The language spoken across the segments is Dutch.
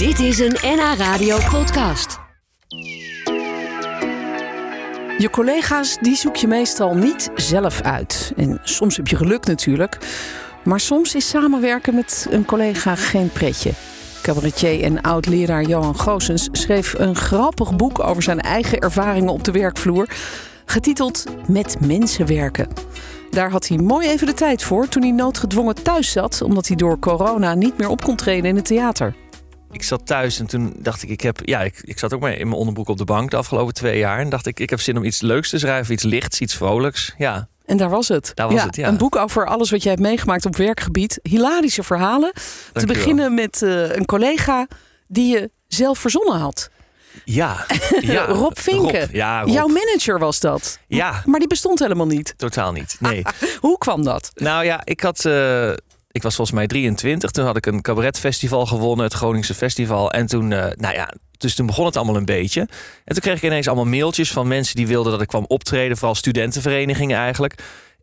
Dit is een NH Radio podcast. Je collega's die zoek je meestal niet zelf uit. En soms heb je geluk natuurlijk. Maar soms is samenwerken met een collega geen pretje. Cabaretier en oud-leraar Johan Goossens schreef een grappig boek over zijn eigen ervaringen op de werkvloer. Getiteld Met mensen werken. Daar had hij mooi even de tijd voor toen hij noodgedwongen thuis zat, omdat hij door corona niet meer op kon treden in het theater. Ik zat thuis en toen dacht ik, ik heb, ja, ik, ik zat ook maar in mijn onderbroek op de bank de afgelopen twee jaar. En dacht ik, ik heb zin om iets leuks te schrijven, iets lichts, iets vrolijks. Ja, En daar was het. Daar was het, ja. Een boek over alles wat jij hebt meegemaakt op werkgebied. Hilarische verhalen. Te Dank beginnen met eh, een collega die je zelf verzonnen had. ja, ja. Rob Vinken. Rob, ja, Rob. Jouw manager was dat. Ja, Maar die bestond helemaal niet. totaal niet. Nee. Hoe kwam dat? nou ja, ik had, eh, ik was volgens mij 23. Toen had ik een cabaretfestival gewonnen, het Groningse Festival. En toen, eh, nou ja, dus toen begon het allemaal een beetje. En toen kreeg ik ineens allemaal mailtjes van mensen die wilden dat ik kwam optreden, vooral studentenverenigingen eigenlijk.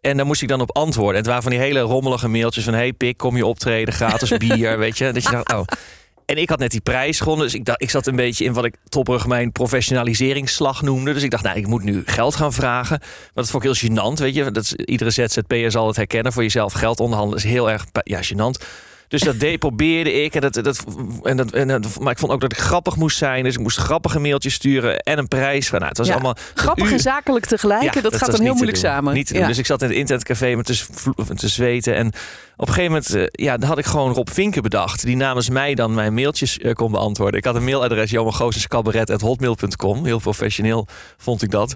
En daar moest ik dan op antwoorden. En het waren van die hele rommelige mailtjes van... hey pik, kom je optreden, gratis bier, weet je. Dat je dacht, oh... En ik had net die prijs gewonnen, dus ik, dacht, ik zat een beetje in wat ik toprug mijn professionaliseringsslag noemde. Dus ik dacht, nou, ik moet nu geld gaan vragen. Maar dat vond ik heel gênant, weet je. Dat iedere ZZP'er zal het herkennen. Voor jezelf geld onderhandelen is heel erg ja, gênant. Dus dat deed, probeerde ik. En dat, dat, en dat, en dat, maar ik vond ook dat ik grappig moest zijn. Dus ik moest grappige mailtjes sturen en een prijs. Nou, het was Ja, allemaal Grappig en zakelijk tegelijk. ja, dat, gaat dan heel moeilijk samen. Niet. Ja. Dus ik zat in het internetcafé met te, te zweten. En op een gegeven moment eh, ja, dan had ik gewoon Rob Vinken bedacht. Die namens mij dan mijn mailtjes eh, kon beantwoorden. Ik had een mailadres, johangoosenscabaret.hotmail.com. Heel professioneel vond ik dat.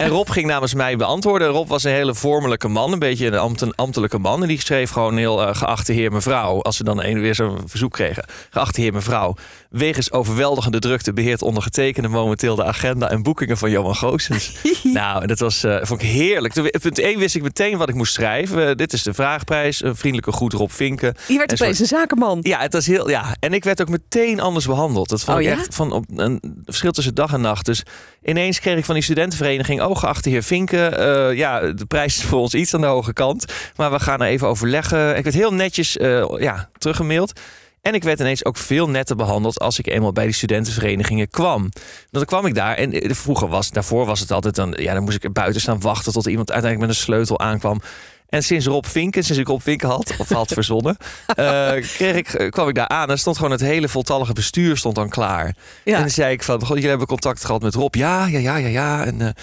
En Rob ging namens mij beantwoorden. Rob was een hele vormelijke man, een beetje een ambt- ambtelijke man. En die schreef gewoon heel eh, geachte heer mevrouw. Als ze dan een, weer zo'n verzoek kregen. Geachte heer mevrouw. Wegens overweldigende drukte beheert ondergetekende momenteel de agenda en boekingen van Johan Goossens. nou, dat was, eh, vond ik heerlijk. Toen, punt 1 wist ik meteen wat ik moest schrijven. Eh, dit is de vraagprijs. Een vriendelijke groet Rob Vinken. Je werd En opeens een zakenman. Ja, het was heel. Ja, en ik werd ook meteen anders behandeld. Dat vond Oh, ik ja? echt van op een verschil tussen dag en nacht. Dus ineens kreeg ik van die studentenvereniging, oh geachte heer Vinken, eh, ja, de prijs is voor ons iets aan de hoge kant, maar we gaan er even overleggen. Ik werd heel netjes, eh, ja, teruggemaild. En ik werd ineens ook veel netter behandeld als ik eenmaal bij die studentenverenigingen kwam. Dan kwam ik daar en eh, vroeger was, daarvoor was het altijd dan, ja, dan moest ik buiten staan wachten tot iemand uiteindelijk met een sleutel aankwam. En sinds Rob Vinken, sinds ik Rob Vinken had, of had verzonnen, kreeg ik, kwam ik daar aan en stond gewoon het hele voltallige bestuur stond dan klaar. Ja. En dan zei ik van, god, jullie hebben contact gehad met Rob. Ja, ja, ja, ja, ja. En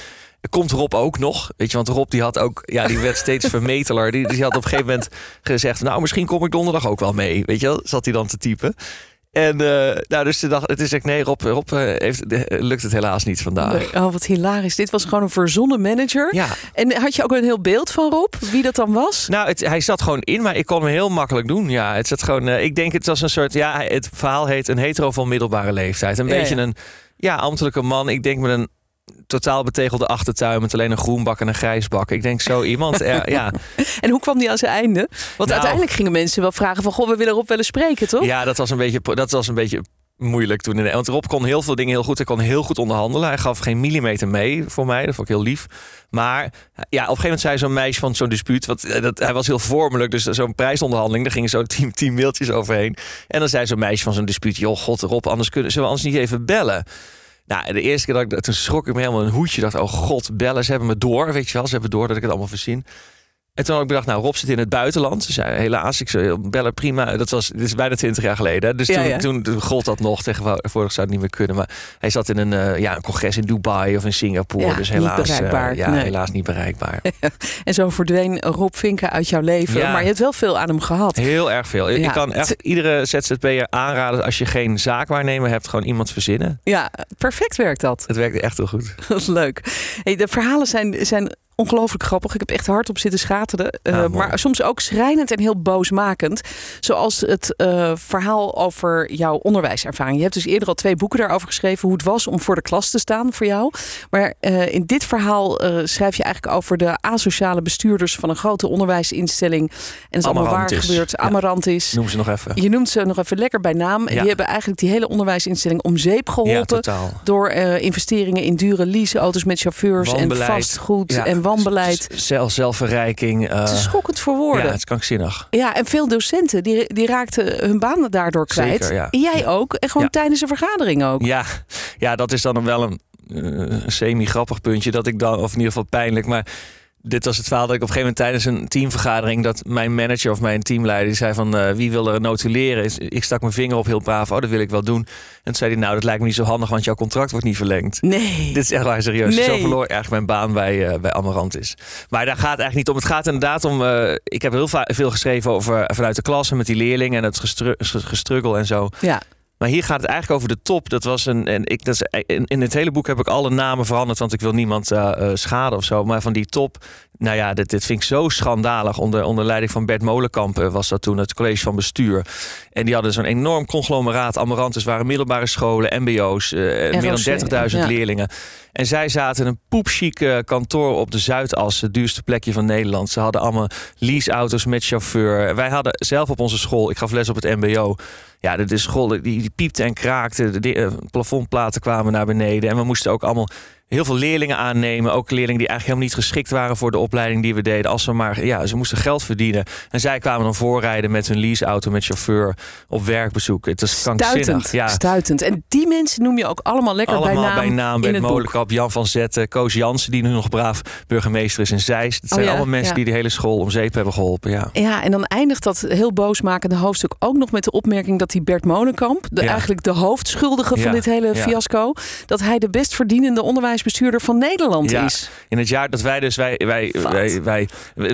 komt Rob ook nog? Weet je, want Rob die had ook, ja, die werd steeds vermeteler. Die, die had op een gegeven moment gezegd, nou, misschien kom ik donderdag ook wel mee. Weet je zat hij dan te typen. En eh, nou, dus de dag, het is echt, nee, Rob, Rob eh, heeft, eh, lukt het helaas niet vandaag. Nee, Oh, wat hilarisch. Dit was gewoon een verzonnen manager. Ja, En had je ook een heel beeld van Rob? Wie dat dan was? Nou, het, hij zat gewoon in, maar ik kon hem heel makkelijk doen. Ja, het zat gewoon. ik denk het was een soort. Ja, het verhaal heet een hetero van middelbare leeftijd. Een Ja, beetje ja. een ja ambtelijke man. Ik denk met een totaal betegelde achtertuin met alleen een groenbak en een grijsbak. Ik denk zo iemand. er- ja, En hoe kwam die aan zijn einde? Want Nou. uiteindelijk gingen mensen wel vragen van... Goh, we willen Rob wel eens spreken, toch? ja, dat was een beetje. Dat was een beetje moeilijk toen. in- Want Rob kon heel veel dingen heel goed. Hij kon heel goed onderhandelen. Hij gaf geen millimeter mee voor mij. Dat vond ik heel lief. Maar ja, op een gegeven moment zei zo'n meisje van zo'n dispuut. Eh, dat, hij was heel vormelijk. Dus zo'n prijsonderhandeling. Daar gingen zo tien, tien mailtjes overheen. En dan zei zo'n meisje van zo'n dispuut. Joh, god Rob, anders kunnen, zullen we anders niet even bellen? Nou, de eerste keer dat ik... Toen schrok ik me helemaal een hoedje. dacht, oh god, bellen. Ze hebben me door, weet je wel. Ze hebben door dat ik het allemaal verzin. En toen had ik bedacht, nou, Rob zit in het buitenland. Ze zei, helaas, ik zou bellen, prima. Dat was, dit is bijna twintig jaar geleden. Dus toen, ja. toen, toen gold dat nog. Tegenwoordig zou het niet meer kunnen. Maar hij zat in een, eh, ja, een congres in Dubai of in Singapore. Ja, dus niet helaas, eh, bereikbaar. ja, Nee. helaas niet bereikbaar. En zo verdween Rob Vinken uit jouw leven. Maar je hebt wel veel aan hem gehad. Heel erg veel. Ik kan echt iedere ZZP'er aanraden... als je geen zaakwaarnemer hebt, gewoon iemand verzinnen. Ja, perfect werkt dat. Het werkt echt heel goed. Dat is leuk. Hey, de verhalen zijn, zijn ongelooflijk grappig. Ik heb echt hard op zitten schateren. Eh, Ah, maar soms ook schrijnend en heel boosmakend. Zoals het eh, verhaal over jouw onderwijservaring. Je hebt dus eerder al twee boeken daarover geschreven. Hoe het was om voor de klas te staan voor jou. Maar eh, in dit verhaal schrijf je eigenlijk over de asociale bestuurders van een grote onderwijsinstelling. En het is allemaal waar Amarantis. gebeurd. Ja. Amarantis. Noem ze nog even. Je noemt ze nog even lekker bij naam. En Ja. die hebben eigenlijk die hele onderwijsinstelling om zeep Ja, geholpen. door investeringen in dure leaseauto's met chauffeurs en vastgoed Ja. en wanbeleid. Zelf, zelfverrijking. uh, het is schokkend voor woorden. Ja, het is krankzinnig. Ja, en veel docenten die, die raakten hun banen daardoor kwijt. Zeker, ja. En jij Ja. ook. En gewoon tijdens een vergadering ook. Ja, ja, dat is dan wel een eh, semi-grappig puntje. Dat ik dan, of in ieder geval pijnlijk, maar dit was het verhaal dat ik op een gegeven moment tijdens een teamvergadering dat mijn manager of mijn teamleider die zei van eh, wie wil er notuleren? Ik stak mijn vinger op heel braaf. Oh, dat wil ik wel doen. En toen zei hij nou, dat lijkt me niet zo handig, want jouw contract wordt niet verlengd. Nee. Dit is echt waar serieus. Nee. Zo verloor erg mijn baan bij, eh bij Amarantis. Maar daar gaat het eigenlijk niet om. Het gaat inderdaad om. eh, ik heb heel veel geschreven over vanuit de klasse met die leerlingen en het gestru- gestruggel en zo. Ja. Maar hier gaat het eigenlijk over de top. Dat was een. En ik, dat is, in, in het hele boek heb ik alle namen veranderd, want ik wil niemand eh, eh, schaden of zo. Maar van die top. Nou ja, dit, dit vind ik zo schandalig. Onder, onder leiding van Bert Molenkamp eh, was dat toen het college van bestuur. En die hadden zo'n enorm conglomeraat. Amarantus waren middelbare scholen, MBO's, eh, meer dan 30.000 ja. leerlingen. En zij zaten in een poepchique kantoor op de Zuidas, het duurste plekje van Nederland. Ze hadden allemaal leaseauto's met chauffeur. Wij hadden zelf op onze school, ik gaf les op het MBO. Ja, de, de school die, die piepte en kraakte. De, de, eh, plafondplaten kwamen naar beneden. En we moesten ook allemaal heel veel leerlingen aannemen. Ook leerlingen die eigenlijk helemaal niet geschikt waren voor de opleiding die we deden. Als ze maar, ja, ze moesten geld verdienen. En zij kwamen dan voorrijden met hun leaseauto met chauffeur op werkbezoek. Het is krankzinnig. Ja, Stuitend. En die mensen noem je ook allemaal lekker allemaal bij naam, bij naam. in Bert. Molenkamp, Jan van Zetten, Koos Jansen, die nu nog braaf burgemeester is in Zeist. Het zijn ja, allemaal mensen ja. die de hele school om zeep hebben geholpen. Ja. Ja, en dan eindigt dat heel boosmakende hoofdstuk ook nog met de opmerking dat die Bert Molenkamp, de, eigenlijk de hoofdschuldige van dit hele fiasco, dat hij de best verdienende onderwijsbestuurder van Nederland Ja. is. In het jaar dat wij dus, wij, wij, wij, wij,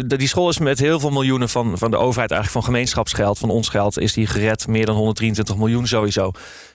die school is met heel veel miljoenen van, van de overheid, eigenlijk van gemeenschapsgeld, van ons geld, is die gered. Meer dan 123 miljoen sowieso.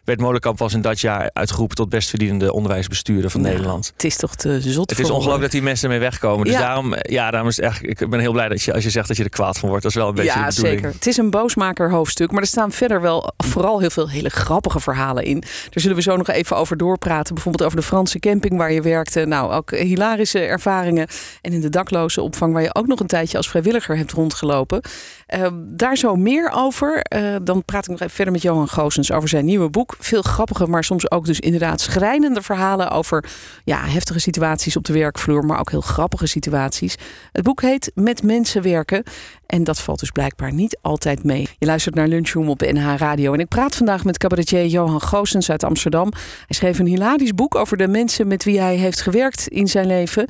Bert Molenkamp was in dat jaar uitgeroepen tot best verdienende onderwijsbestuurder van Nou, Nederland. Het is toch te zot Het is ongelooflijk dat die mensen ermee wegkomen. Dus Ja. daarom, ja, daarom is echt, ik ben heel blij dat je, als je zegt dat je er kwaad van wordt. Dat is wel een beetje Ja, de bedoeling. zeker. Het is een boosmaker hoofdstuk, maar er staan verder wel vooral heel veel hele grappige verhalen in. Daar zullen we zo nog even over doorpraten. Bijvoorbeeld over de Franse camping waar je werkte. Nou, ook hilarische ervaringen. En in de dakloze opvang waar je ook nog een tijdje als vrijwilliger hebt rondgelopen. Eh, daar zo meer over. Eh, dan praat ik nog even verder met Johan Goosens over zijn nieuwe boek. Veel grappige, maar soms ook dus inderdaad schrijnende verhalen over ja, heftige situaties op de werkvloer, maar ook heel grappige situaties. Het boek heet Met mensen werken. En dat valt dus blijkbaar niet altijd mee. Je luistert naar Lunchroom op NH Radio. En ik praat vandaag met cabaretier Johan Goosens uit Amsterdam. Hij schreef een hilarisch boek over de mensen met wie hij heeft gewerkt in zijn leven.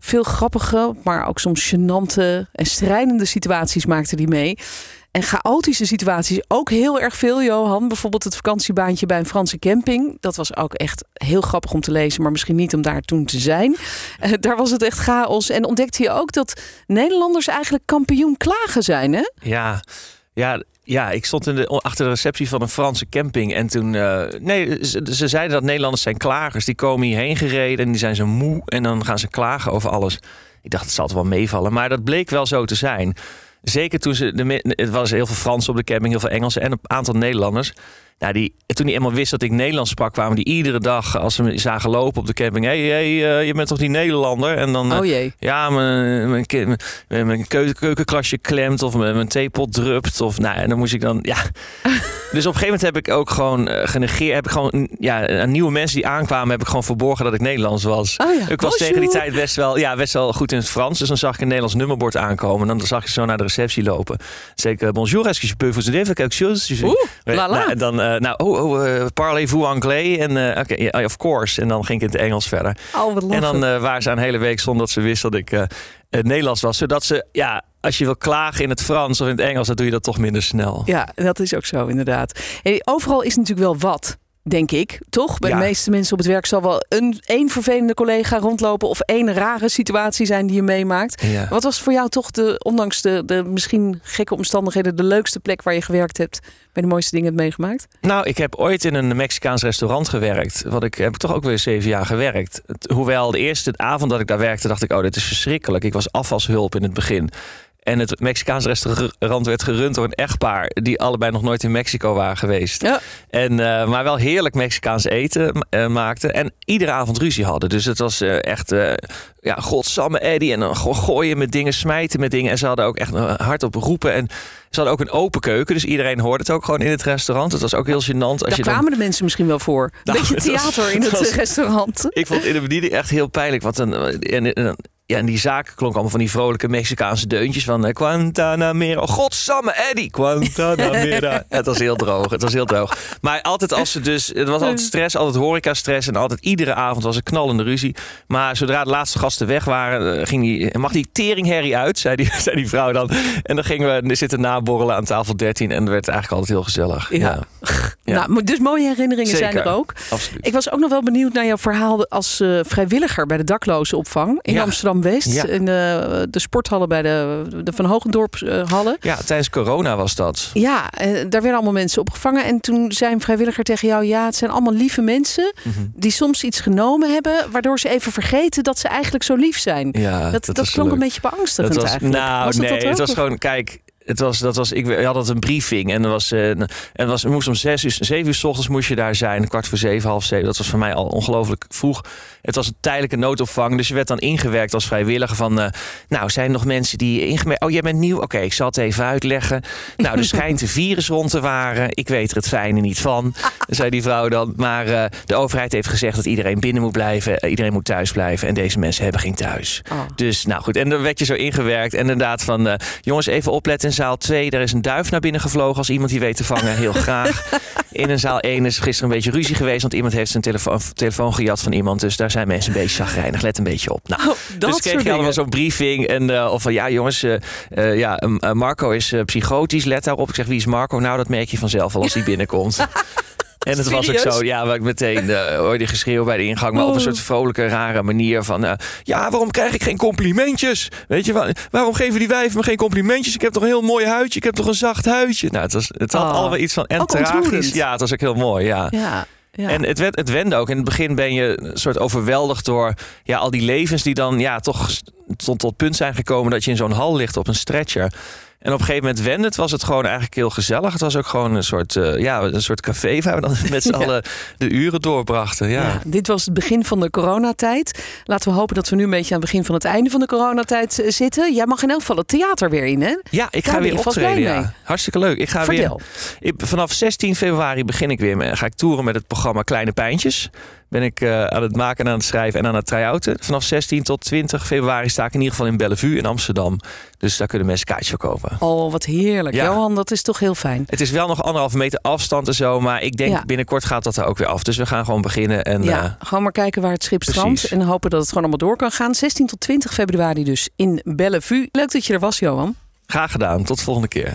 Veel grappige, maar ook soms gênante en strijdende situaties maakte hij mee. En chaotische situaties ook heel erg veel, Johan. Bijvoorbeeld het vakantiebaantje bij een Franse camping. Dat was ook echt heel grappig om te lezen, maar misschien niet om daar toen te zijn. Eh, daar was het echt chaos. En ontdekte je ook dat Nederlanders eigenlijk kampioen klagen zijn, hè? Ja, ja, ja, ik stond in de, achter de receptie van een Franse camping. En toen, eh, nee, ze, ze zeiden dat Nederlanders zijn klagers. Die komen hierheen gereden en die zijn zo moe. En dan gaan ze klagen over alles. Ik dacht, het zal toch wel meevallen. Maar dat bleek wel zo te zijn. Zeker toen ze, de, het was heel veel Fransen op de camping, heel veel Engelsen en een aantal Nederlanders. Nou, die, toen die eenmaal wist dat ik Nederlands sprak, kwamen die iedere dag, als ze me zagen lopen op de camping. Hé, hey, hey, eh, je bent toch die Nederlander? En dan, eh, Oh jee. ja, mijn, mijn, ki- mijn, mijn keu- keukenkastje klemt of mijn, mijn theepot drupt. Of, nou, en dan moest ik dan, ja. Dus op een gegeven moment heb ik ook gewoon eh, genegeerd. Heb ik gewoon, mm, ja, aan nieuwe mensen die aankwamen, heb ik gewoon verborgen dat ik Nederlands was. Oh ja. Ik was tegen die tijd best wel, ja, best wel goed in het Frans. Dus dan zag ik een Nederlands nummerbord aankomen. En dan zag je zo naar de receptie lopen. Zeker, bonjour, est-ce que je peux vous aider? Oeh, la la. Nou, en dan, eh, nou, oh, oh eh, parlez-vous anglais? En eh, oké, ja, of course. En dan ging ik in het Engels verder. Oh, wat En dan eh, waren ze een hele week zonder dat ze wist dat ik eh, het Nederlands was. Zodat ze, ja, als je wil klagen in het Frans of in het Engels, dan doe je dat toch minder snel. Ja, dat is ook zo, inderdaad. Hey, overal is natuurlijk wel wat. Denk ik, toch? Bij Ja. de meeste mensen op het werk zal wel een één vervelende collega rondlopen of één rare situatie zijn die je meemaakt. Ja. Wat was voor jou toch de, ondanks de, de misschien gekke omstandigheden, de leukste plek waar je gewerkt hebt, bij de mooiste dingen hebt meegemaakt? Nou, ik heb ooit in een Mexicaans restaurant gewerkt. Wat ik heb ik toch ook weer zeven jaar gewerkt. Hoewel de eerste avond dat ik daar werkte, dacht ik, oh, dit is verschrikkelijk. Ik was afwashulp in het begin. En het Mexicaans restaurant werd gerund door een echtpaar die allebei nog nooit in Mexico waren geweest. Ja. En, eh, maar wel heerlijk Mexicaans eten eh, maakten. En iedere avond ruzie hadden. Dus het was eh, echt, ja, godsamme Eddie. En dan go- gooien met dingen, smijten met dingen. En ze hadden ook echt hardop roepen. En ze hadden ook een open keuken. Dus iedereen hoorde het ook gewoon in het restaurant. Het was ook heel gênant. Als Daar je dan... kwamen de mensen misschien wel voor. Een Nou, beetje was- theater in het was- restaurant. Ik vond het in de bediening echt heel pijnlijk. Want dan, en, en- ja, en die zaak klonk allemaal van die vrolijke Mexicaanse deuntjes van uh, Guantanamera. Godsamme, Eddie, Guantanamera. het was heel droog, het was heel droog. Maar altijd als ze dus, het was altijd stress, altijd horeca-stress en altijd iedere avond was een knallende ruzie. Maar zodra de laatste gasten weg waren, uh, ging die, mag die teringherrie uit, zei die, zei die vrouw dan. En dan gingen we zitten naborrelen aan tafel 13 en dat werd eigenlijk altijd heel gezellig. Ja. ja. Nou, dus mooie herinneringen Zeker. zijn er ook. Absoluut. Ik was ook nog wel benieuwd naar jouw verhaal als uh, vrijwilliger bij de daklozenopvang in Ja. Amsterdam-West. Ja. In de, de sporthallen bij de, de Van Hogendorp eh, hallen. Ja, tijdens corona was dat. Ja, eh, daar werden allemaal mensen opgevangen. En toen zei een vrijwilliger tegen jou... ja, het zijn allemaal lieve mensen Mhm. die soms iets genomen hebben... waardoor ze even vergeten dat ze eigenlijk zo lief zijn. Ja, dat dat, klonk leuk. een beetje beangstigend Dat was, eigenlijk. nou, Was nee, dat het was gewoon, kijk, het was, dat was, ik we hadden een briefing en er was, eh, en was, moest om zes uur, zeven uur s ochtends moest je daar zijn, kwart voor zeven, half zeven. Dat was voor mij al ongelooflijk vroeg. Het was een tijdelijke noodopvang, dus je werd dan ingewerkt als vrijwilliger van, eh, nou, zijn er nog mensen die ingemerkt? Oh, jij bent nieuw? Oké, ik zal het even uitleggen. Nou, er schijnt een virus rond te waren. Ik weet er het fijne niet van, zei die vrouw dan. Maar eh, de overheid heeft gezegd dat iedereen binnen moet blijven, iedereen moet thuis blijven en deze mensen hebben geen thuis. Oh. Dus nou goed, en dan werd je zo ingewerkt. En inderdaad van, jongens even opletten in zaal 2. Daar is een duif naar binnen gevlogen. Als iemand die weet te vangen, heel graag. In een zaal 1 is gisteren een beetje ruzie geweest. Want iemand heeft zijn telefoon, telefoon gejat van iemand. Dus daar zijn mensen een beetje chagrijnig. Let een beetje op. Nou, Oh, dus kreeg je allemaal zo'n briefing. En, eh, of van, ja jongens, eh, eh, ja, Marco is psychotisch. Let daarop. Ik zeg, wie is Marco? Nou, dat merk je vanzelf al als hij binnenkomt. En het was ook zo, ja, waar ik meteen uh, hoorde die geschreeuw bij de ingang, maar op een Oh. soort vrolijke, rare manier van, eh, ja, waarom krijg ik geen complimentjes? Weet je, waar- waarom geven die wijven me geen complimentjes? Ik heb toch een heel mooi huidje, ik heb toch een zacht huidje? Nou, het, was, het had Oh. allemaal iets van, en tragisch. Ja, het was ook heel mooi, ja. Ja, ja. En het, werd, het wende ook. In het begin ben je een soort overweldigd door ja, al die levens die dan ja, toch tot, tot het punt zijn gekomen dat je in zo'n hal ligt op een stretcher. En op een gegeven moment wende het, was het gewoon eigenlijk heel gezellig. Het was ook gewoon een soort, eh, ja, een soort café waar we dan met z'n Ja. allen de uren doorbrachten. Ja. Ja, dit was het begin van de coronatijd. Laten we hopen dat we nu een beetje aan het begin van het einde van de coronatijd eh, zitten. Jij mag in elk geval het theater weer in, hè? Ja, ik Daar ga weer optreden. Ja. Hartstikke leuk. Ik ga Vertel. weer. Ik, vanaf 16 februari begin ik weer. Ga ik toeren met het programma Kleine Pijntjes. Ben ik eh, aan het maken en aan het schrijven en aan het try-outen. Vanaf 16 tot 20 februari sta ik in ieder geval in Bellevue in Amsterdam. Dus daar kunnen mensen kaartjes voor kopen. Oh, wat heerlijk. Ja. Johan, dat is toch heel fijn. Het is wel nog anderhalve meter afstand en zo. Maar ik denk Ja. binnenkort gaat dat er ook weer af. Dus we gaan gewoon beginnen. En, Ja, eh, gewoon maar kijken waar het schip strandt. En hopen dat het gewoon allemaal door kan gaan. 16 tot 20 februari dus in Bellevue. Leuk dat je er was, Johan. graag gedaan. Tot de volgende keer.